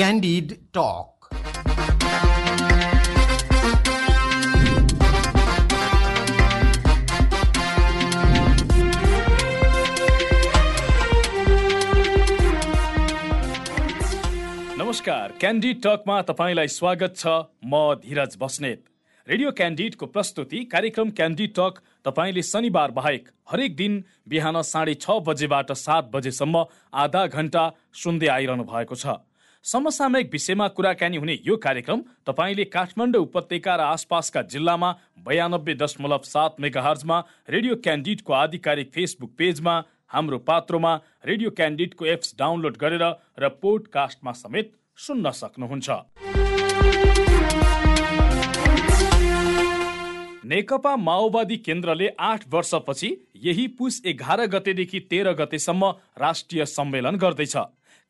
Candid Talk. नमस्कार candy टकमा तपाईँलाई स्वागत छ। म धीरज बस्नेत। रेडियो क्यान्डिडको प्रस्तुति कार्यक्रम क्यान्डी टक तपाईँले शनिबार बाहेक हरेक दिन बिहान साढे छ बजेबाट सात बजेसम्म आधा घण्टा सुन्दै आइरहनु भएको छ। समसामयिक विषयमा कुराकानी हुने यो कार्यक्रम तपाईँले काठमाडौँ उपत्यका र आसपासका जिल्लामा बयानब्बे दशमलव सात मेगाहर्जमा रेडियो क्यान्डिडको आधिकारिक फेसबुक पेजमा हाम्रो पात्रोमा रेडियो क्यान्डिडको एप्स डाउनलोड गरेर र पोडकास्टमा समेत सुन्न सक्नुहुन्छ। नेकपा माओवादी केन्द्रले आठ वर्षपछि यही पुस एघार गतेदेखि तेह्र गतेसम्म राष्ट्रिय सम्मेलन गर्दैछ।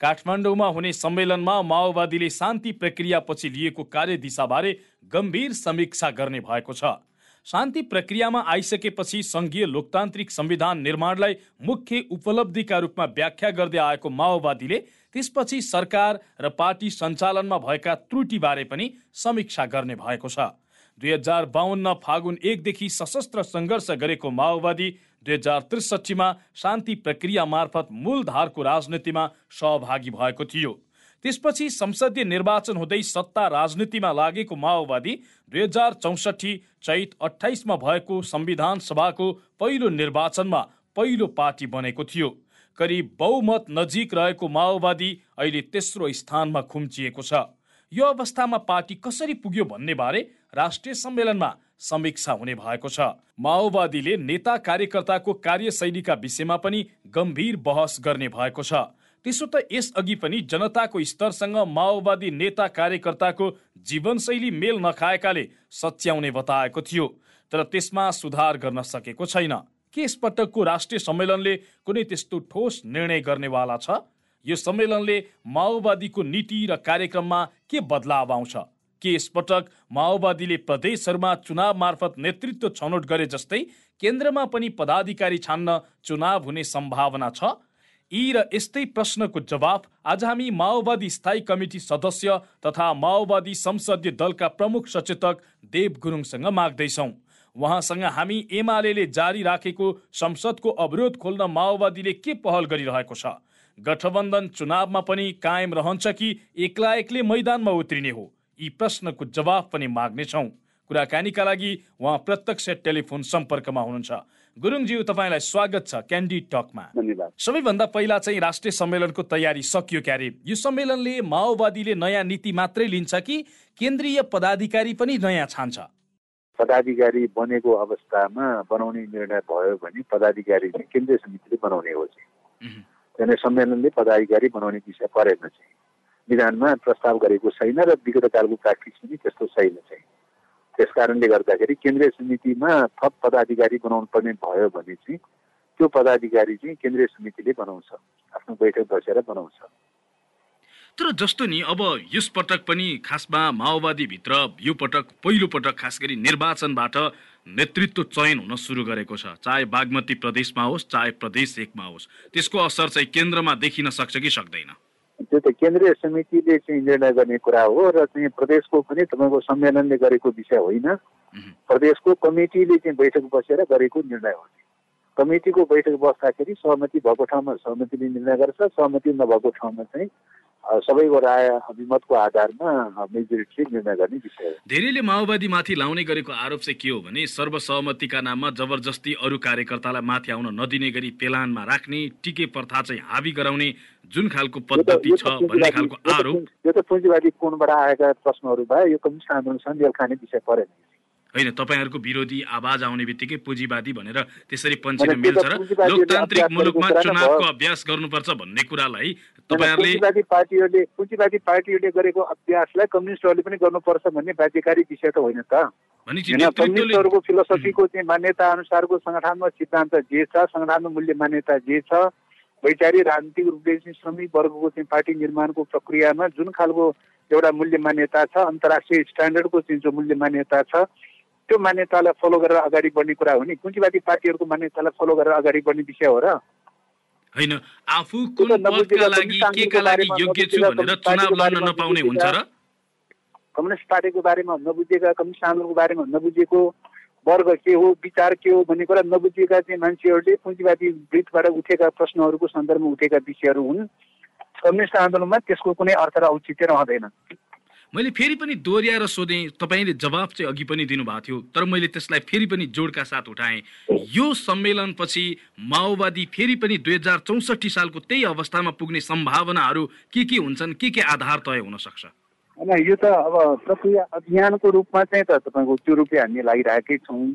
काठमाडौँमा हुने सम्मेलनमा माओवादीले शान्ति प्रक्रियापछि लिएको कार्यदिशाबारे गम्भीर समीक्षा गर्ने भएको छ। शान्ति प्रक्रियामा आइसकेपछि सङ्घीय लोकतान्त्रिक संविधान निर्माणलाई मुख्य उपलब्धिका रूपमा व्याख्या गर्दै आएको माओवादीले त्यसपछि सरकार र पार्टी सञ्चालनमा भएका त्रुटिबारे पनि समीक्षा गर्ने भएको छ। दुई हजार बाहन्न फागुन एकदेखि सशस्त्र सङ्घर्ष गरेको माओवादी दुई हजार त्रिसठीमा शान्ति प्रक्रिया मार्फत मूलधारको राजनीतिमा सहभागी भएको थियो। त्यसपछि संसदीय निर्वाचन हुँदै सत्ता राजनीतिमा लागेको माओवादी दुई हजार चौसठी चैत अठाइसमा भएको संविधान सभाको पहिलो निर्वाचनमा पहिलो पार्टी बनेको थियो। करिब बहुमत नजिक रहेको माओवादी अहिले तेस्रो स्थानमा खुम्चिएको छ। यो अवस्थामा पार्टी कसरी पुग्यो भन्ने बारे राष्ट्रिय सम्मेलनमा समीक्षा हुने भएको छ। माओवादीले नेता कार्यकर्ताको कार्यशैलीका विषयमा पनि गम्भीर बहस गर्ने भएको छ। त्यसो त यसअघि पनि जनताको स्तरसँग माओवादी नेता कार्यकर्ताको जीवनशैली मेल नखाएकाले सच्याउने बताएको थियो तर त्यसमा सुधार गर्न सकेको छैन। के यसपटकको राष्ट्रिय सम्मेलनले कुनै त्यस्तो ठोस निर्णय गर्नेवाला छ? यो सम्मेलनले माओवादीको नीति र कार्यक्रममा के बदलाव आउँछ? के यसपटक माओवादीले प्रदेशहरूमा चुनाव मार्फत नेतृत्व छनौट गरे जस्तै केन्द्रमा पनि पदाधिकारी छान्न चुनाव हुने सम्भावना छ। यी र यस्तै प्रश्नको जवाफ आज हामी माओवादी स्थायी कमिटी सदस्य तथा माओवादी संसदीय दलका प्रमुख सचेतक देव गुरुङसँग माग्दैछौ। उहाँसँग हामी एमाले जारी राखेको संसदको अवरोध खोल्न माओवादीले के पहल गरिरहेको छ? गठबन्धन चुनावमा पनि कायम रहन्छ कि एक्ला मैदानमा उत्रिने हो? यी प्रश्नको जवाफ पनि माग्नेछौँ। कुराकानीका लागि उहाँ प्रत्यक्ष टेलिफोन सम्पर्कमा हुनुहुन्छ। गुरुङज्यू तपाईँलाई स्वागत छ क्यान्डी टकमा सबैभन्दा पहिला चाहिँ राष्ट्रिय सम्मेलनको तयारी सकियो क्यारे? यो सम्मेलनले माओवादीले नयाँ नीति मात्रै लिन्छ कि केन्द्रीय पदाधिकारी पनि नयाँ छान्छ? पदाधिकारी बनेको अवस्थामा बनाउने निर्णय भयो भने पदाधिकारी केन्द्रीय समितिले बनाउने हो चाहिँ सम्मेलनले पदाधिकारी बनाउने विषय परेन चाहिँ विधानमा प्रस्ताव गरेको छैन र विगत कालको प्र्याक्टिस पनि त्यस्तो छैन चाहिँ। त्यस कारणले गर्दाखेरि केन्द्रीय समितिमा थप पदाधिकारी बनाउनु पर्ने भयो भने चाहिँ त्यो पदाधिकारी चाहिँ केन्द्रीय समितिले बनाउँछ आफ्नो बैठक बसेर बनाउँछ। तर जस्तो नि अब यस पटक पनि खासमा माओवादीभित्र यो पटक पहिलो पटक खास गरी निर्वाचनबाट नेतृत्व चयन हुन सुरु गरेको छ। चाहे बागमती प्रदेशमा होस् चाहे प्रदेश एकमा होस् त्यसको असर चाहिँ केन्द्रमा देखिन सक्छ कि सक्दैन। त्यो त केन्द्रीय समितिले चाहिँ निर्णय गर्ने कुरा हो र चाहिँ प्रदेशको पनि तपाईँको सम्मेलनले गरेको विषय होइन। प्रदेशको कमिटीले चाहिँ बैठक बसेर गरेको निर्णय हो। कमिटीको बैठक बस्दाखेरि सहमति भएको ठाउँमा सहमतिले निर्णय गर्छ सहमति नभएको ठाउँमा चाहिँ सबैको राय अभिमतको आधारमा मेजोरिटीले निर्णय गर्ने विषय धेरैले माओवादीमाथि लाउने गरेको आरोप चाहिँ के हो भने सर्वसहमतिका नाममा जबरजस्ती अरू कार्यकर्तालाई माथि आउन नदिने गरी पेलानमा राख्ने टिके प्रथा चाहिँ हाबी गराउने जुन खालको पद्धति छ भन्ने खालको आरोप। यो त पुँजीवादी कोणबाट आएका प्रश्नहरू भए यो कम्युनिस्ट आन्दोलनसँग मेल खाने विषय परेन। होइन तपाईँहरूको विरोधी आवाज आउने बित्तिकै पुँजीवादी भनेर त्यसरी पन्छिन मिल्छ र लोकतान्त्रिक मुलुकमा चुनावको अभ्यास गर्नुपर्छ भन्ने कुरालाई तपाईँहरूले पुँजीवादी पार्टीहरूले पुँजीवादी पार्टीहरूले गरेको अभ्यासलाई कम्युनिस्टहरूले पनि गर्नुपर्छ भन्ने बाध्यकारी विषय त होइन त। कम्युनिस्टहरूको फिलोसफीको चाहिँ मान्यता अनुसारको सङ्गठनमा सिद्धान्त जे छ सङ्गठनमा मूल्य मान्यता जे छ वैचारिक राजनीतिक रूपले चाहिँ श्रमिक वर्गको चाहिँ पार्टी निर्माणको प्रक्रियामा जुन खालको एउटा मूल्य मान्यता छ अन्तर्राष्ट्रिय स्ट्यान्डर्डको चाहिँ जो मूल्य मान्यता छ त्यो मान्यतालाई फलो गरेर अगाडि बढ्ने कुरा हो नि। पुँजीवादी पार्टीहरूको मान्यतालाई फलो गरेर अगाडि बढ्ने विषय हो र। होइन आफू कुन पदका लागि केका लागि योग्य छु भनेर चुनाव लड्न नपाउने हुन्छ र? कम्युनिस्ट पार्टीको बारेमा नबुझेका कम्युनिस्ट आन्दोलनको बारेमा नबुझेको वर्ग के हो विचार के हो भन्ने कुरा नबुझेका चाहिँ मान्छेहरूले पुँजीवादी वृत्तबाट उठेका प्रश्नहरूको सन्दर्भमा उठेका विषयहरू हुन्। कम्युनिस्ट आन्दोलनमा त्यसको कुनै अर्थ र औचित्य रहँदैन। मैले फेरि पनि दोहोऱ्याएर सोधेँ तपाईँले जवाब चाहिँ अघि पनि दिनुभएको थियो तर मैले त्यसलाई फेरि पनि जोडका साथ उठाएँ। यो सम्मेलनपछि माओवादी फेरि पनि दुई हजार चौसठी सालको त्यही अवस्थामा पुग्ने सम्भावनाहरू के के हुन्छन् के के आधार तय हुन सक्छ? होइन यो त अब प्रक्रिया अभियानको रूपमा चाहिँ त तपाईँको त्यो रूपले हामी लागिरहेकै छौँ।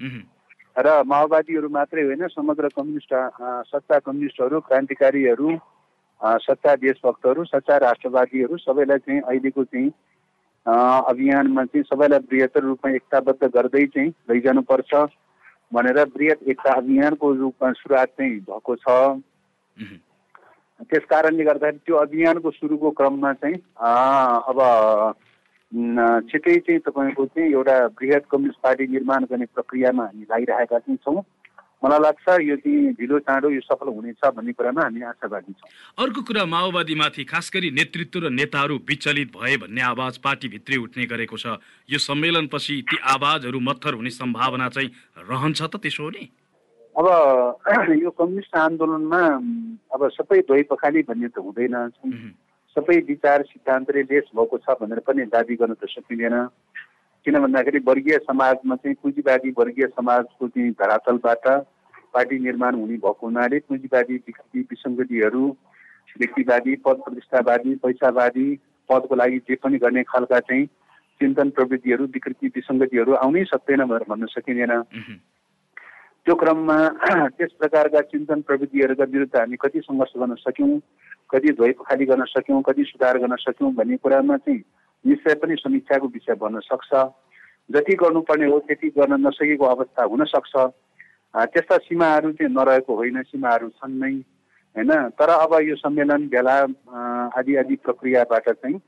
र माओवादीहरू मात्रै होइन समग्र कम्युनिस्ट सच्चा कम्युनिस्टहरू क्रान्तिकारीहरू सच्चा देशभक्तहरू सच्चा राष्ट्रवादीहरू सबैलाई चाहिँ अहिलेको चाहिँ अभियानमा चाहिँ सबैलाई बृहत्तर रूपमा एकताबद्ध गर्दै चाहिँ लैजानुपर्छ भनेर बृहत एकता अभियानको रूपमा सुरुवात चाहिँ भएको छ। त्यस कारणले गर्दाखेरि त्यो अभियानको सुरुको क्रममा चाहिँ अब छिटै चाहिँ तपाईँको चाहिँ एउटा बृहत कम्युनिस्ट पार्टी निर्माण गर्ने प्रक्रियामा हामी लागिरहेका चाहिँ छौँ। मलाई लाग्छ यो चाहिँ ढिलो चाँडो यो सफल हुनेछ भन्ने कुरामा हामी आशावादी छौँ अर्को कुरा माओवादीमाथि खास गरी नेतृत्व र नेताहरू विचलित भए भन्ने आवाज पार्टीभित्रै उठ्ने गरेको छ। यो सम्मेलनपछि ती आवाजहरू मत्थर हुने सम्भावना चाहिँ रहन्छ त त्यसो हो नि? अब यो कम्युनिस्ट आन्दोलनमा अब सबै द्वै पखाली भन्ने त हुँदैन। सबै विचार सिद्धान्तले लेस भएको छ भनेर पनि दावी गर्न त सकिँदैन। किन भन्दाखेरि वर्गीय समाजमा चाहिँ पुँजीवादी वर्गीय समाजको चाहिँ धरातलबाट पार्टी निर्माण हुने भएको हुनाले पुँजीवादी विकृति विसङ्गतिहरू व्यक्तिवादी पद प्रतिष्ठावादी पैसावादी पदको लागि जे पनि गर्ने खालका चाहिँ चिन्तन प्रवृत्तिहरू विकृति विसङ्गतिहरू आउनै सक्दैन भनेर भन्न सकिँदैन। त्यो क्रममा त्यस प्रकारका चिन्तन प्रवृत्तिहरूका विरुद्ध हामी कति सङ्घर्ष गर्न सक्यौँ कति ध्वै खाली गर्न सक्यौँ कति सुधार गर्न सक्यौँ भन्ने कुरामा चाहिँ निश्चय पनि समीक्षाको विषय बन्न सक्छ। जति गर्नुपर्ने हो त्यति गर्न नसकेको अवस्था हुनसक्छ त्यस्ता सीमाहरू चाहिँ नरहेको होइन सीमाहरू छन् नै होइन? तर अब यो सम्मेलन भेला आदि आदि प्रक्रियाबाट चाहिँ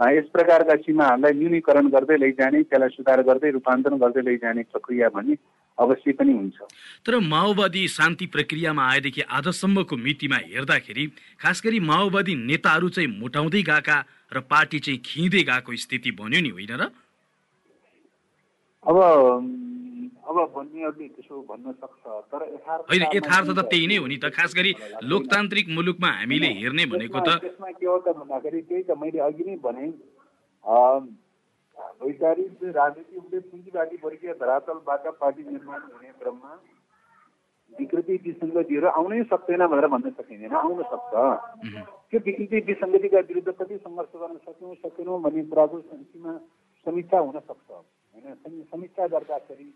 यस प्रकारका सीमाहरूलाई न्यूनीकरण गर्दै लैजाने त्यसलाई सुधार गर्दै रूपान्तरण गर्दै लैजाने प्रक्रिया भने अवश्य पनि हुन्छ। तर माओवादी शान्ति प्रक्रियामा आएदेखि आजसम्मको मितिमा हेर्दाखेरि खास गरी माओवादी नेताहरू चाहिँ मोटाउँदै गएका र पार्टी चाहिँ खिँदै गएको स्थिति बन्यो नि होइन र? अब अब भन्नेहरूले त्यसो भन्न सक्छ तर होइन यथार्थ त त्यही नै हो नि त। खास गरी लोकतान्त्रिक मुलुकमा हामीले हेर्ने भनेको त त्यसमा के हो त भन्दाखेरि त्यही त मैले अघि नै भने वैचारिक राजनीति उसले पुँजीवादी वर्गीय धरातलबाट पार्टी निर्माण हुने क्रममा विकृति विसङ्गतिहरू आउनै सक्दैन भनेर भन्न सकिँदैन आउन सक्छ। त्यो विकृति विसङ्गतिका विरुद्ध कति सङ्घर्ष गर्न सक्यौँ सकेनौँ भन्ने कुराको सीमा समीक्षा हुन सक्छ। होइन समीक्षा गर्दाखेरि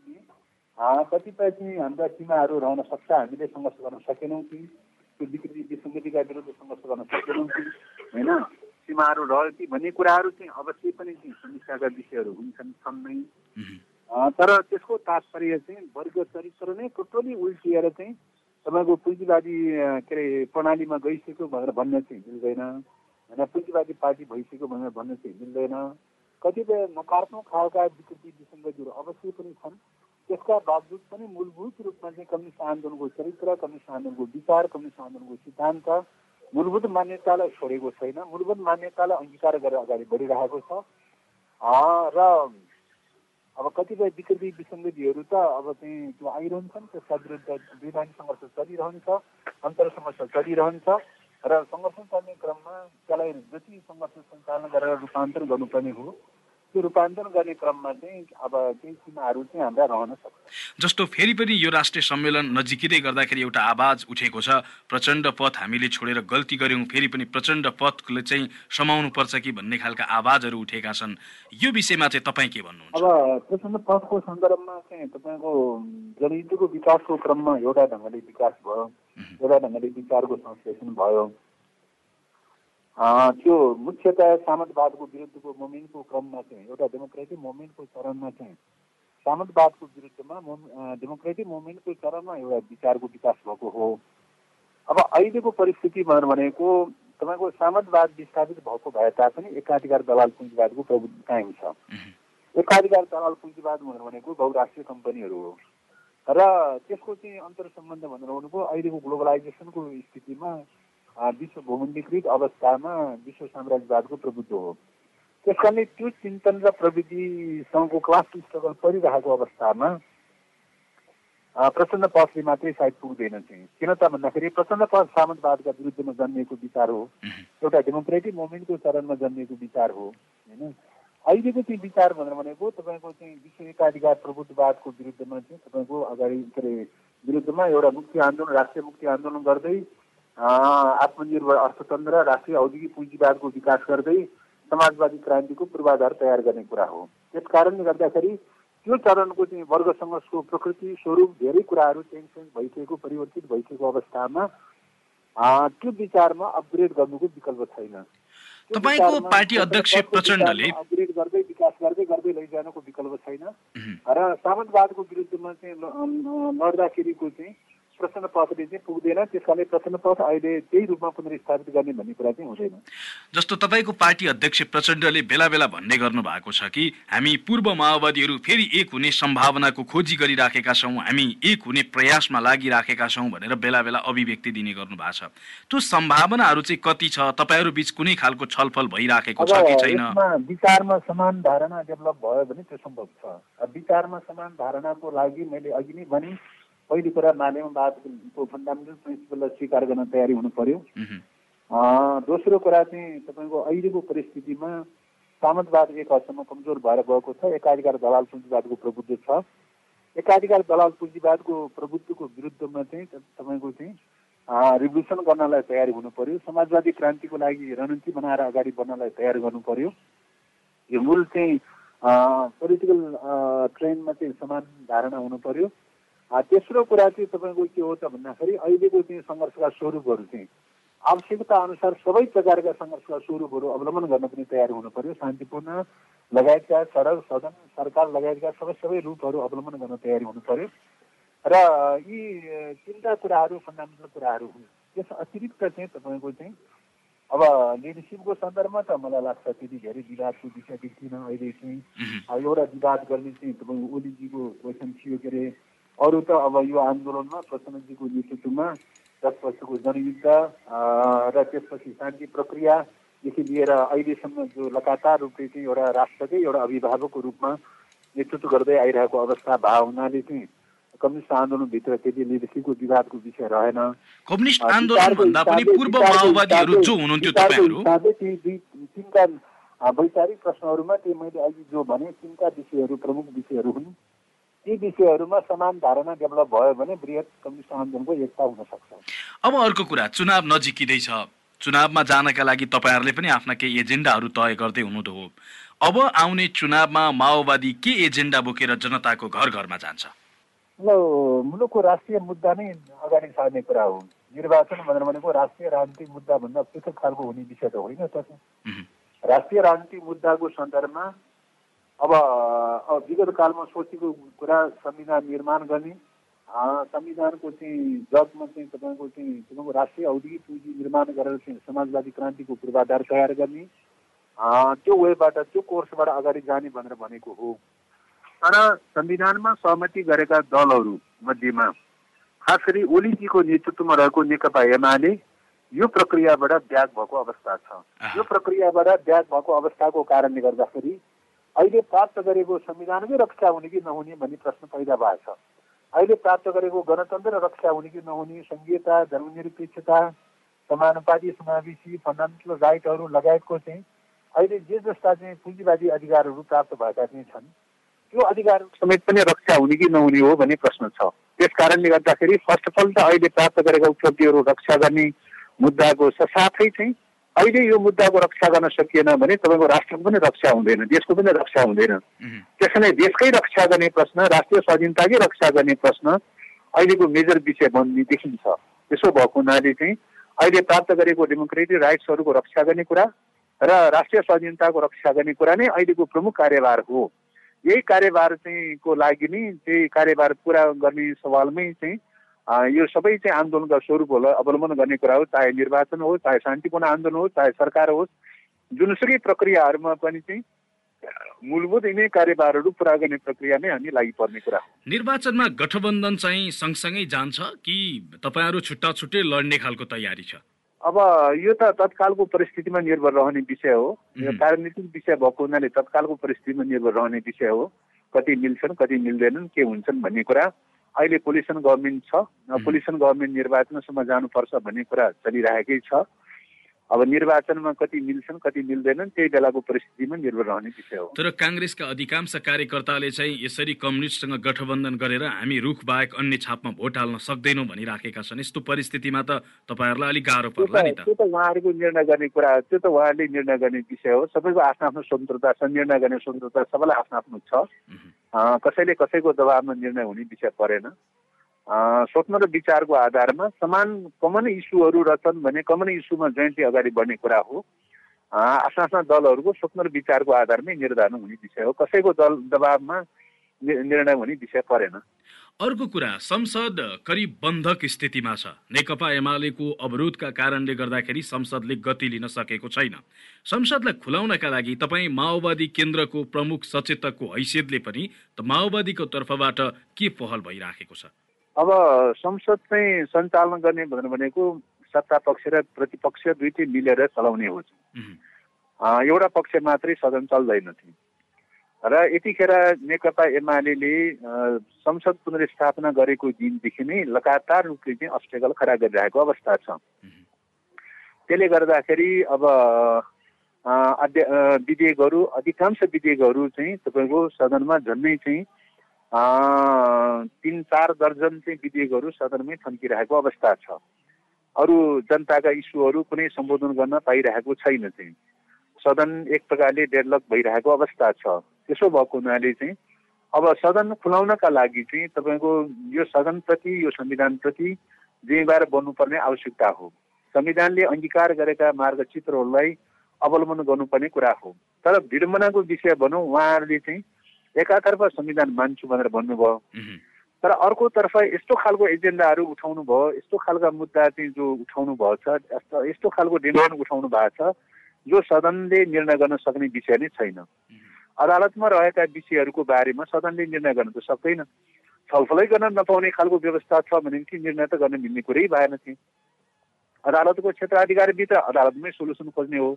कतिपय चाहिँ हाम्रा सीमाहरू रहन सक्छ हामीले सङ्घर्ष गर्न सकेनौँ कि? त्यो विकृति विसङ्गतिका विरुद्ध सङ्घर्ष गर्न सकेनौँ कि? होइन? सीमाहरू रह्यो कि? भन्ने कुराहरू चाहिँ अवश्य पनि समीक्षाका विषयहरू हुन्छन् छन् नै तर त्यसको तात्पर्य चाहिँ वर्ग चरित्र नै टोटली उल्टिएर चाहिँ तपाईँको पुँजीवादी के अरे प्रणालीमा गइसक्यो भनेर भन्न चाहिँ मिल्दैन। होइन? पुँजीवादी पार्टी भइसक्यो भनेर भन्न चाहिँ मिल्दैन। कतिपय नकारात्मक खालका विकृति विसङ्गतिहरू अवश्य पनि छन्। त्यसका बावजुद पनि मूलभूत रूपमा चाहिँ कम्युनिस्ट आन्दोलनको चरित्र कम्युनिस्ट आन्दोलनको विचार कम्युनिस्ट आन्दोलनको सिद्धान्त मूलभूत मान्यतालाई छोडेको छैन। मूलभूत मान्यतालाई अङ्गीकार गरेर अगाडि बढिरहेको छ। र अब कतिपय विकृति विसङ्गतिहरू त अब चाहिँ त्यो आइरहन्छन् त्यसका विरुद्ध वैधानिक सङ्घर्ष चलिरहन्छ अन्तर समस्या चलिरहन्छ र सङ्घर्ष चल्ने क्रममा त्यसलाई जति सङ्घर्ष सञ्चालन गरेर रूपान्तरण गर्नुपर्ने हो त्यो रूपान्तरण गर्ने क्रममा चाहिँ अब केही सीमाहरू चाहिँ हाम्रा रहन सक्छ। जस्तो फेरि पनि यो राष्ट्रिय सम्मेलन नजिकै गर्दाखेरि एउटा आवाज उठेको छ प्रचण्ड पथ हामीले छोडेर गल्ती गऱ्यौँ फेरि पनि प्रचण्ड पथले चाहिँ समाउनु पर्छ कि भन्ने खालका आवाजहरू उठेका छन्। यो विषयमा चाहिँ तपाईँ के भन्नुहुन्छ? अब प्रचण्ड पथको सन्दर्भमा चाहिँ तपाईँको जनयुद्धको विकासको क्रममा एउटा ढङ्गले विकास भयो एउटा ढङ्गले विचारको संश्लेषण भयो। त्यो मुख्यतया सामन्तवादको विरुद्धको मुभमेन्टको क्रममा चाहिँ एउटा डेमोक्रेटिक मुभमेन्टको चरणमा चाहिँ सामन्तवादको विरुद्धमा डेमोक्रेटिक मुभमेन्टको चरणमा एउटा विचारको विकास भएको हो। अब अहिलेको परिस्थिति भनेको तपाईँको सामन्तवाद विस्थापित भएको भए तापनि एकाधिकार दलाल पुँजीवादको प्रभुत्व कायम छ। एकाधिकार दलाल पुँजीवाद भनेको बहुराष्ट्रिय कम्पनीहरू हो। र त्यसको चाहिँ अन्तर सम्बन्ध भनेर भन्नुभयो अहिलेको ग्लोबलाइजेसनको स्थितिमा विश्व भूमण्डीकृत अवस्थामा विश्व साम्राज्यवादको प्रभुत्व हो। त्यस कारणले त्यो चिन्तन र प्रविधिसँगको क्लास स्ट्रगल परिरहेको अवस्थामा प्रचण्ड पथले मात्रै सायद पुग्दैन चाहिँ किन त भन्दाखेरि प्रचण्ड पथ सामन्तवादका विरुद्धमा जन्मिएको विचार हो। एउटा डेमोक्रेटिक मुभमेन्टको चरणमा जन्मिएको विचार हो होइन? अहिलेको चाहिँ विचार भनेर भनेको तपाईँको चाहिँ विश्व एकाधिकार प्रभुत्ववादको विरुद्धमा चाहिँ तपाईँको अगाडि के अरे विरुद्धमा एउटा मुक्ति आन्दोलन राष्ट्रिय मुक्ति आन्दोलन गर्दै आत्मनिर्भर अर्थतन्त्र राष्ट्रिय औद्योगिक पुँजीवादको विकास गर्दै समाजवादी क्रान्तिको पूर्वाधार तयार गर्ने कुरा हो। त्यस कारणले गर्दाखेरि त्यो चरणको चाहिँ वर्ग सङ्घर्षको प्रकृति स्वरूप धेरै कुराहरू चेन्ज चेन्ज भइसकेको परिवर्तित भइसकेको अवस्थामा त्यो विचारमा अपग्रेड गर्नुको विकल्प छैन। तपाईँको पार्टी अध्यक्ष प्रचण्डले अपग्रेड गर्दै विकास गर्दै गर्दै लैजानुको विकल्प छैन। र सामन्तवादको विरुद्धमा चाहिँ लड्दाखेरिको चाहिँ प्रचण्ड पथले चाहिँ पुग्दैन त्यस कारणले प्रचण्ड पथ अहिले त्यही रूपमा पुनर्स्थापित गर्ने भन्ने कुरा चाहिँ हुँदैन। जस्तो तपाईँको पार्टी अध्यक्ष प्रचण्डले बेला बेला भन्ने गर्नु भएको छ कि हामी पूर्व माओवादीहरू फेरि एक हुने सम्भावनाको खोजी गरिराखेका छौँ हामी एक हुने प्रयासमा लागिराखेका छौँ भनेर बेला बेला अभिव्यक्ति दिने गर्नु भएको छ। त्यो सम्भावनाहरू चाहिँ कति छ? तपाईँहरू बिच कुनै खालको छलफल भइराखेको छ कि छैन? विचारमा समान धारणा डेभलप भयो भने त्यो सम्भव छ। विचारमा समान धारणाको लागि मैले अघि नै भने पहिलो कुरा माध्यमवादको फन्डामेन्टल प्रिन्सिपललाई स्वीकार गर्न तयारी हुनु पर्यो। दोस्रो कुरा चाहिँ तपाईँको अहिलेको परिस्थितिमा सामन्तवाद एक हदसम्म कमजोर भएर गएको छ। एकाधिकार दलाल पुँजीवादको प्रभुत्व छ। एकाधिकार दलाल पुँजीवादको प्रभुत्वको विरुद्धमा चाहिँ तपाईँको चाहिँ रिभोल्युसन गर्नलाई तयारी हुनु पर्यो। समाजवादी क्रान्तिको लागि रणनीति बनाएर अगाडि बढ्नलाई तयार गर्नु पर्यो। यो मूल चाहिँ पोलिटिकल ट्रेनमा चाहिँ समान धारणा हुनु पर्यो। तेस्रो कुरा चाहिँ तपाईँको के हो त भन्दाखेरि अहिलेको चाहिँ सङ्घर्षका स्वरूपहरू चाहिँ आवश्यकता अनुसार सबै प्रकारका सङ्घर्षका स्वरूपहरू अवलम्बन गर्न पनि तयार हुनु पर्यो शान्तिपूर्ण लगायतका सडक सदन सरकार लगायतका सबै सबै रूपहरू अवलम्बन गर्न तयारी हुनु पर्यो र यी तिनवटा कुराहरू फन्डामेन्टल कुराहरू हुन्। त्यस अतिरिक्त चाहिँ तपाईँको चाहिँ अब लिडरसिपको सन्दर्भमा त मलाई लाग्छ त्यति धेरै विवादको विषय देख्दिनँ अहिले चाहिँ एउटा विवाद गर्ने चाहिँ तपाईँको ओलीजीको क्वेसन थियो के अरे? अरू त अब यो आन्दोलनमा प्रचण्डजीको नेतृत्वमा त्यसपछिको जनयुद्ध र त्यसपछि शान्ति प्रक्रियादेखि लिएर अहिलेसम्म जो लगातार रूपले चाहिँ एउटा राष्ट्रकै एउटा अभिभावकको रूपमा नेतृत्व गर्दै आइरहेको अवस्था भए हुनाले चाहिँ कम्युनिस्ट आन्दोलनभित्र त्यति लिडरसिपको विवादको विषय रहेन। कम्युनिस्ट आन्दोलन भन्दा पनि पूर्व माओवादीहरू जो हुनुहुन्थ्यो तपाईँहरू। तिनका वैचारिक प्रश्नहरूमा त्यो मैले अघि जो भने तिनका विषयहरू प्रमुख विषयहरू हुन्। ती विषयहरूमा समान धारणा डेभलप भयो भने बृहत कम्युनिस्ट आन्दोलनको एकता हुन सक्छ। अब अर्को कुरा चुनाव नजिकिँदैछ। चुनावमा जानका लागि तपाईँहरूले पनि आफ्ना केही एजेन्डाहरू तय गर्दै हुनु हो। अब आउने चुनावमा माओवादी के एजेन्डा बोकेर जनताको घर घरमा जान्छ? ल मुलुकको राष्ट्रिय मुद्दा नै अगाडि सार्ने कुरा हो। निर्वाचन भनेर भनेको राष्ट्रिय राजनीतिक मुद्दाभन्दा पृथक खालको हुने विषय त होइन त राष्ट्रिय राजनीतिक मुद्दाको सन्दर्भमा अब विगत कालमा सोचेको कुरा संविधान निर्माण गर्ने संविधानको चाहिँ जगमा चाहिँ तपाईँको चाहिँ तपाईँको राष्ट्रिय औद्योगिक पुँजी निर्माण गरेर चाहिँ समाजवादी क्रान्तिको पूर्वाधार तयार गर्ने त्यो वेबाट त्यो कोर्सबाट अगाडि जाने भनेर भनेको हो। तर संविधानमा सहमति गरेका दलहरू मध्येमा खास गरी ओलीजीको नेतृत्वमा रहेको नेकपा एमाले यो प्रक्रियाबाट ब्याग भएको अवस्था छ। यो प्रक्रियाबाट ब्याग भएको अवस्थाको कारणले गर्दाखेरि अहिले प्राप्त गरेको संविधानकै रक्षा हुने कि नहुने भन्ने प्रश्न पैदा भएको छ अहिले प्राप्त गरेको गणतन्त्र रक्षा हुने कि नहुने सङ्घीयता धर्मनिरपेक्षता समानुपाती समावेशी फन्डामेन्टल राइटहरू लगायतको चाहिँ अहिले जे जस्ता चाहिँ पुँजीवादी अधिकारहरू प्राप्त भएका चाहिँ छन् त्यो अधिकार समेत पनि रक्षा हुने कि नहुने हो भन्ने प्रश्न छ। त्यस कारणले गर्दाखेरि फर्स्ट अफ अल त अहिले प्राप्त गरेका उपलब्धिहरू रक्षा गर्ने मुद्दाको साथै चाहिँ अहिले यो मुद्दाको रक्षा गर्न सकिएन भने तपाईँको राष्ट्रको पनि रक्षा हुँदैन देशको पनि रक्षा हुँदैन। त्यसैले देशकै रक्षा गर्ने प्रश्न राष्ट्रिय स्वाधीनताकै रक्षा गर्ने प्रश्न अहिलेको मेजर विषय बन्ने देखिन्छ त्यसो भएको हुनाले चाहिँ अहिले प्राप्त गरेको डेमोक्रेटिक राइट्सहरूको रक्षा गर्ने कुरा र राष्ट्रिय स्वाधीनताको रक्षा गर्ने कुरा नै अहिलेको प्रमुख कार्यभार हो। यही कार्यभार चाहिँ को लागि नै त्यही कार्यभार पुरा गर्ने सवालमै चाहिँ यो सबै चाहिँ आन्दोलनका स्वरूपहरूलाई अवलम्बन गर्ने कुरा हो चाहे निर्वाचन होस् चाहे शान्तिपूर्ण आन्दोलन होस् चाहे सरकार होस्। जुनसुकै प्रक्रियाहरूमा पनि चाहिँ मूलभूत यिनै कार्यभारहरू पुरा गर्ने प्रक्रियामै हामी लागि पर्ने कुरा हो। निर्वाचनमा गठबन्धन चाहिँ सँगसँगै जान्छ कि तपाईँहरू छुट्टा छुट्टै लड्ने खालको तयारी छ? अब यो त तत्कालको परिस्थितिमा निर्भर रहने विषय हो। यो राजनीतिक विषय भएको हुनाले तत्कालको परिस्थितिमा निर्भर रहने विषय हो। कति मिल्छन् कति मिल्दैनन् के हुन्छन् भन्ने कुरा। अहिले पोलिसन गभर्मेन्ट छ पोलिसन गभर्मेन्ट निर्वाचनसम्म जानुपर्छ भन्ने कुरा चलिरहेकै छ। अब निर्वाचनमा कति मिल्छन् कति मिल्दैनन् त्यही बेलाको परिस्थितिमा निर्भर रहने विषय हो। तर काङ्ग्रेसका अधिकांश कार्यकर्ताले चाहिँ यसरी कम्युनिस्टसँग गठबन्धन गरेर हामी रुख बाहेक अन्य छापमा भोट हाल्न सक्दैनौँ भनिराखेका छन्। यस्तो परिस्थितिमा त तपाईँहरूलाई अलिक गाह्रो पर्ला नि त। त्यो त उहाँहरूको निर्णय गर्ने कुरा त्यो त उहाँहरूले निर्णय गर्ने विषय हो। सबैको आफ्नो आफ्नो स्वतन्त्रता छ निर्णय गर्ने स्वतन्त्रता सबैलाई आफ्नो आफ्नो छ। कसैले कसैको दबावमा निर्णय हुने विषय परेन। स्वप्न र विचारको आधारमा समान कमन इस्युहरू रहेछन् भने कमन इस्युमा जोइन्टली अगाडि बढ्ने कुरा हो। आफ्ना आफ्ना दलहरूको स्वप्न र विचारको आधारमै निर्धारण हुने विषय हो। कसैको दल दबावमा निर्णय हुने विषय परेन। अर्को कुरा संसद करिब बन्धक स्थितिमा छ। नेकपा एमालेको अवरोधका कारणले गर्दाखेरि संसदले गति लिन सकेको छैन। संसदलाई खुलाउनका लागि तपाईँ माओवादी केन्द्रको प्रमुख सचेतकको हैसियतले पनि माओवादीको तर्फबाट के पहल भइराखेको छ? अब संसद चाहिँ सञ्चालन गर्ने भनेर भनेको सत्ता पक्ष र प्रतिपक्ष दुइटै मिलेर चलाउने हो एउटा पक्ष मात्रै सदन चल्दैन थियो। र यतिखेर नेकपा एमाले संसद पुनर्स्थापना गरेको दिनदेखि नै लगातार रूपले चाहिँ अस्ट्रेगल खडा गरिरहेको अवस्था छ। त्यसले गर्दाखेरि अब विधेयकहरू अधिकांश विधेयकहरू चाहिँ तपाईँको सदनमा झन्डै चाहिँ तिन चार दर्जन चाहिँ विधेयकहरू सदनमै थन्किरहेको अवस्था छ। अरू जनताका इस्युहरू कुनै सम्बोधन गर्न पाइरहेको छैन चाहिँ। सदन एक प्रकारले डेभलप भइरहेको अवस्था छ। त्यसो भएको हुनाले चाहिँ अब सदन खुलाउनका लागि चाहिँ तपाईँको यो सदनप्रति यो संविधानप्रति जिम्मेवार बन्नुपर्ने आवश्यकता हो। संविधानले अङ्गीकार गरेका मार्गचित्रहरूलाई अवलम्बन गर्नुपर्ने कुरा हो। तर विडम्बनाको विषय भनौँ उहाँहरूले चाहिँ एकातर्फ संविधान मान्छु भनेर भन्नुभयो। तर अर्कोतर्फ यस्तो खालको एजेन्डाहरू उठाउनु भयो यस्तो खालका मुद्दा चाहिँ जो उठाउनु भएको छ यस्तो खालको डिमान्ड उठाउनु भएको छ जो सदनले निर्णय गर्न सक्ने विषय नै छैन। अदालतमा रहेका विषयहरूको बारेमा सदनले निर्णय गर्न त सक्दैन। छलफलै गर्न नपाउने खालको व्यवस्था छ भने निर्णय त गर्न मिल्ने कुरै भएन थियो अदालतको क्षेत्र अधिकारभित्र अदालतमै सोल्युसन खोज्ने हो।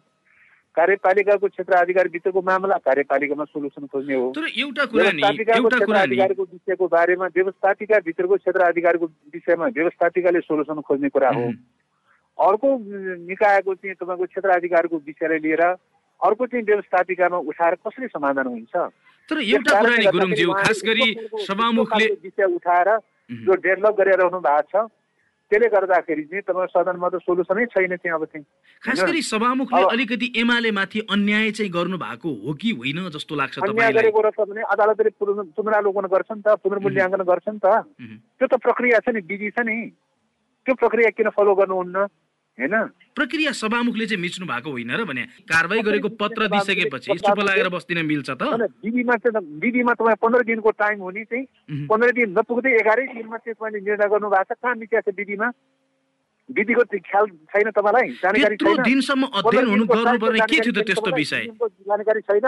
कार्यपालिकाको क्षेत्र अधिकारभित्रको मामला कार्यपालिकामा सोल्युसन खोज्ने हो। तर एउटा कुरा विषयको बारेमा व्यवस्थापिका भित्रको क्षेत्र अधिकारको विषयमा व्यवस्थापिकाले सोल्युसन खोज्ने कुरा हो। अर्को निकायको चाहिँ तपाईँको क्षेत्र अधिकारको विषयलाई लिएर अर्को चाहिँ व्यवस्थापिकामा उठाएर कसरी समाधान हुन्छ? तर एउटा कुरा नि गुरुङज्यू खास गरी सभामुखले विषय उठाएर जो डेभलप गरेर रहनु भएको छ त्यसले गर्दाखेरि चाहिँ तपाईँ सदनमा त सोल्युसनै छैन त्यहाँ अब चाहिँ खास गरी सभामुखले अलिकति एमाले माथि अन्याय चाहिँ गर्नु भएको हो कि होइन जस्तो लाग्छ अन्याय गरेको रहेछ भने अदालतले पुनरालोकन गर्छ नि त पुनर्मूल्याङ्कन गर्छ नि त त्यो त प्रक्रिया छ नि विधि छ नि। त्यो प्रक्रिया किन फलो गर्नुहुन्न? होइन? प्रक्रिया सभामुखले चाहिँ मिच्नु भएको होइन र भने कारवाही गरेको पत्र दिइसकेपछि चुप लागेर बस्दिन मिल्छ त? विधिमा चाहिँ विधिमा तपाईँ पन्ध्र दिनको टाइम हुने चाहिँ पन्ध्र दिन नपुग्दै एघारै दिनमा चाहिँ तपाईँले निर्णय गर्नु भएको छ। कहाँ मिच्या छ विधिमा विधिको ख्याल छैन तपाईँलाई? जानकारी छैन? दिनसम्म अध्ययन हुनु गर्नुपर्ने के थियो त त्यस्तो विषय? जानकारी छैन।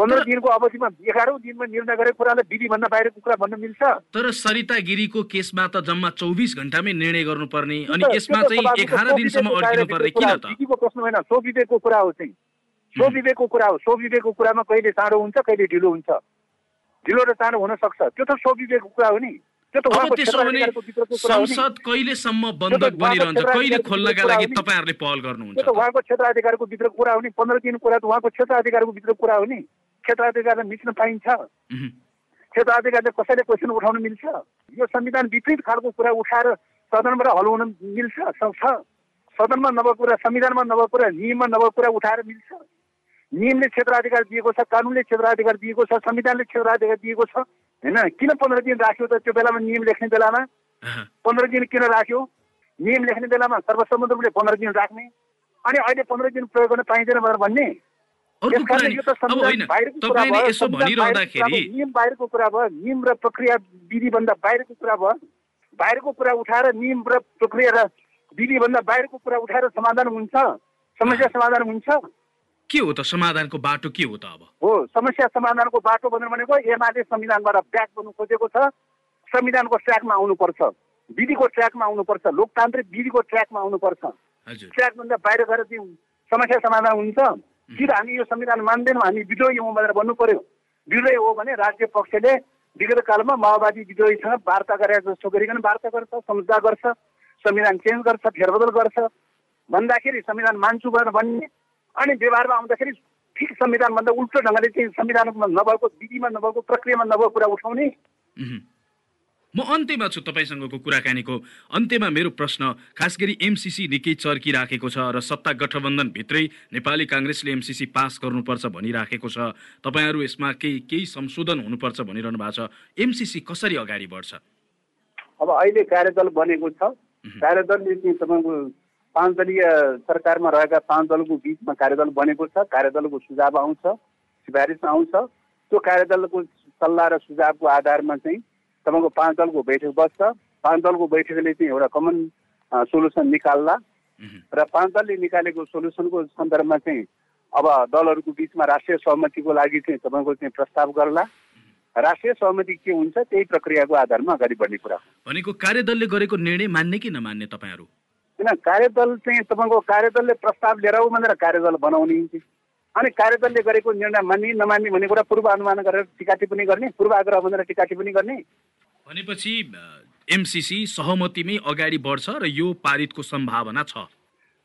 पन्ध्र दिनको अवधिमा एघारौँ दिनमा निर्णय गरेको कुरालाई विधिभन्दा बाहिरको कुरा भन्न मिल्छ। तर सरिता गिरीको केसमा त जम्मा चौबिस घन्टामै निर्णय गर्नुपर्ने अनि यसमा चाहिँ एघार दिनसम्म अड्किनु पर्ने किन त? विधिको प्रश्न होइन। सो विवेकको कुरा हो चाहिँ। सो विवेकको कुरा हो। सो विवेकको कुरामा कहिले चाँडो हुन्छ कहिले ढिलो हुन्छ। ढिलो र चाँडो हुन सक्छ। त्यो त सो विवेकको कुरा हो नि। संसद कहिलेसम्म बन्धक बनिरहन्छ? कहिले खोल्नका लागि तपाईँहरूले पहल गर्नुहुन्छ उहाँको क्षेत्र अधिकारको भित्रको कुरा हो नि। पन्ध्र दिन कुरा त उहाँको क्षेत्र अधिकारको भित्रको कुरा हो नि। क्षेत्राधिकारलाई मिच्न पाइन्छ। क्षेत्राधिकारले कसैले क्वेसन उठाउन मिल्छ। यो संविधान विपरीत खालको कुरा उठाएर सदनबाट हलाउन मिल्छ सक्छ सदनमा नभएको कुरा संविधानमा नभएको कुरा नियममा नभएको कुरा उठाएर मिल्छ। नियमले क्षेत्राधिकार दिएको छ कानुनले क्षेत्राधिकार दिएको छ संविधानले क्षेत्राधिकार दिएको छ होइन? किन पन्ध्र दिन राख्यो त त्यो बेलामा नियम लेख्ने बेलामा? पन्ध्र दिन किन राख्यो? नियम लेख्ने बेलामा सर्वसम्मत रूपले पन्ध्र दिन राख्ने। अनि अहिले पन्ध्र दिन प्रयोग गर्न पाइँदैन भनेर भन्ने? अर्को कुरा अब होइन तपाईँले यसो भनिरहँदाखेरि नियम बाहिरको कुरा भयो नियम र प्रक्रिया विधिभन्दा बाहिरको कुरा भयो बाहिरको कुरा उठाएर नियम र प्रक्रिया र विधिभन्दा बाहिरको कुरा उठाएर समाधान हुन्छ? समस्या समाधान हुन्छ? के हो त समाधानको बाटो के हो त अब? हो समस्या समाधानको बाटो भनेर भनेको एमाले संविधानबाट ब्याक गर्नु खोजेको छ संविधानको ट्र्याकमा आउनुपर्छ विधिको ट्र्याकमा आउनुपर्छ लोकतान्त्रिक विधिको ट्र्याकमा आउनुपर्छ। ट्र्याकभन्दा बाहिर गएर त्यो समस्या समाधान हुन्छ? कि त हामी यो संविधान मान्दैनौँ? हामी विद्रोही हौँ भनेर भन्नु पर्यो विद्रोही हो भने राज्य पक्षले विगत कालमा माओवादी विद्रोहीसँग वार्ता गरेर जस्तो गरिकन वार्ता गर्छ सम्झौता गर्छ संविधान चेन्ज गर्छ फेरबदल गर्छ। भन्दाखेरि संविधान मान्छु भनेर भन्ने अनि व्यवहारमा आउँदाखेरि ठिक संविधानभन्दा उल्टो ढङ्गले चाहिँ संविधानमा नभएको विधिमा नभएको प्रक्रियामा नभएको कुरा उठाउने। म अन्त्यमा छु तपाईँसँगको कुराकानीको अन्त्यमा मेरो प्रश्न खास गरी एमसिसी निकै चर्किराखेको छ र सत्ता गठबन्धनभित्रै नेपाली काङ्ग्रेसले एमसिसी पास गर्नुपर्छ भनिराखेको छ। तपाईँहरू यसमा केही केही संशोधन हुनुपर्छ भनिरहनु भएको छ। एमसिसी कसरी अगाडि बढ्छ? अब अहिले कार्यदल बनेको छ। कार्यदलले चाहिँ तपाईँको पाँच दलीय सरकारमा रहेका पाँच दलको बिचमा कार्यदल बनेको छ। कार्यदलको सुझाव आउँछ सिफारिस आउँछ। त्यो कार्यदलको सल्लाह र सुझावको आधारमा चाहिँ तपाईँको पाँच दलको बैठक बस्छ। पाँच दलको बैठकले चाहिँ एउटा कमन सोल्युसन निकाल्ला। र पाँच दलले निकालेको सोल्युसनको सन्दर्भमा चाहिँ अब दलहरूको बिचमा राष्ट्रिय सहमतिको लागि चाहिँ तपाईँको चाहिँ प्रस्ताव गर्ला। राष्ट्रिय सहमति के हुन्छ त्यही प्रक्रियाको आधारमा अगाडि बढ्ने कुरा हो। भनेको कार्यदलले गरेको निर्णय मान्ने कि नमान्ने तपाईँहरू? किन कार्यदल चाहिँ तपाईँको कार्यदलले प्रस्ताव लिएर आऊ भनेर कार्यदल बनाउने अनि कार्यदलले गरेको निर्णय मान्ने नमान्ने भन्ने कुरा पूर्व अनुमान गरेर टिका टिप्पणी गर्ने पूर्वाग्रह भनेर टिका टिप्पणी गर्ने। भनेपछि एमसिसी सहमतिमै अगाडि बढ्छ र यो पारितको सम्भावना छ।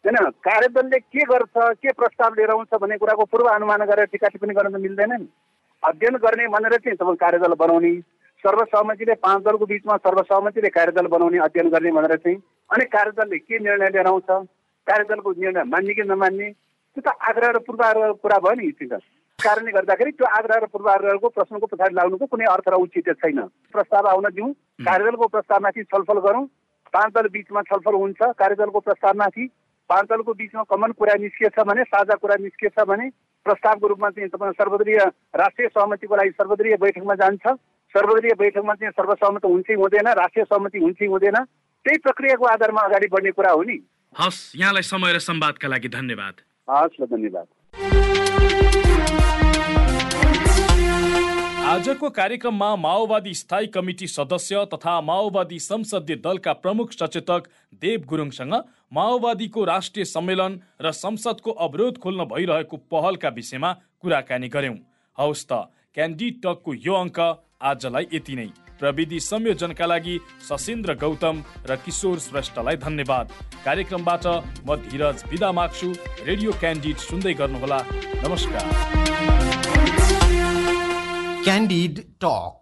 होइन कार्यदलले के गर्छ के प्रस्ताव लिएर आउँछ भन्ने कुराको पूर्व अनुमान गरेर टिका टिप्पणी गर्न त मिल्दैन नि अध्ययन गर्ने भनेर चाहिँ तपाईँ कार्यदल बनाउने सर्वसहमतिले पाँच दलको बिचमा सर्वसहमतिले कार्यदल बनाउने अध्ययन गर्ने भनेर चाहिँ। अनि कार्यदलले के निर्णय लिएर आउँछ कार्यदलको निर्णय मान्ने कि नमान्ने त्यो त आग्रह र पूर्वाग्रहको कुरा भयो नि त्यो त कारणले गर्दाखेरि त्यो आग्रह र पूर्वाग्रहको प्रश्नको पछाडि लाग्नुको कुनै अर्थ र औचित्य छैन। प्रस्ताव आउन दिउँ कार्यदलको प्रस्तावमाथि छलफल गरौँ पाँच दल बिचमा छलफल हुन्छ कार्यदलको प्रस्तावमाथि पाँच दलको बिचमा कमन कुरा निस्किएछ भने साझा कुरा निस्किएछ भने प्रस्तावको रूपमा चाहिँ तपाईँ सर्वदलीय राष्ट्रिय सहमतिको लागि सर्वदलीय बैठकमा जान्छ। सर्वदलीय बैठकमा चाहिँ सर्वसहमत हुन्छ कि हुँदैन राष्ट्रिय सहमति हुन्छ कि हुँदैन। त्यही प्रक्रियाको आधारमा अगाडि बढ्ने कुरा हो नि। हस् यहाँलाई समय र सम्वादका लागि धन्यवाद। हस् धन्यवाद। आजको कार्यक्रममा माओवादी स्थायी कमिटी सदस्य तथा माओवादी संसदीय दलका प्रमुख सचेतक देव गुरुङसँग माओवादीको राष्ट्रिय सम्मेलन र संसदको अवरोध खोल्न भइरहेको पहलका विषयमा कुराकानी गर्यौं हौस् त क्यान्डी टकको यो अङ्क आजलाई यति नै। प्रविधि संयोजनका लागि सशिन्द्र गौतम र किशोर श्रेष्ठलाई धन्यवाद। कार्यक्रमबाट म धीरज विदा माग्छु। रेडियो क्यान्डिड सुन्दै गर्नुहोला। नमस्कार। Candid Talk.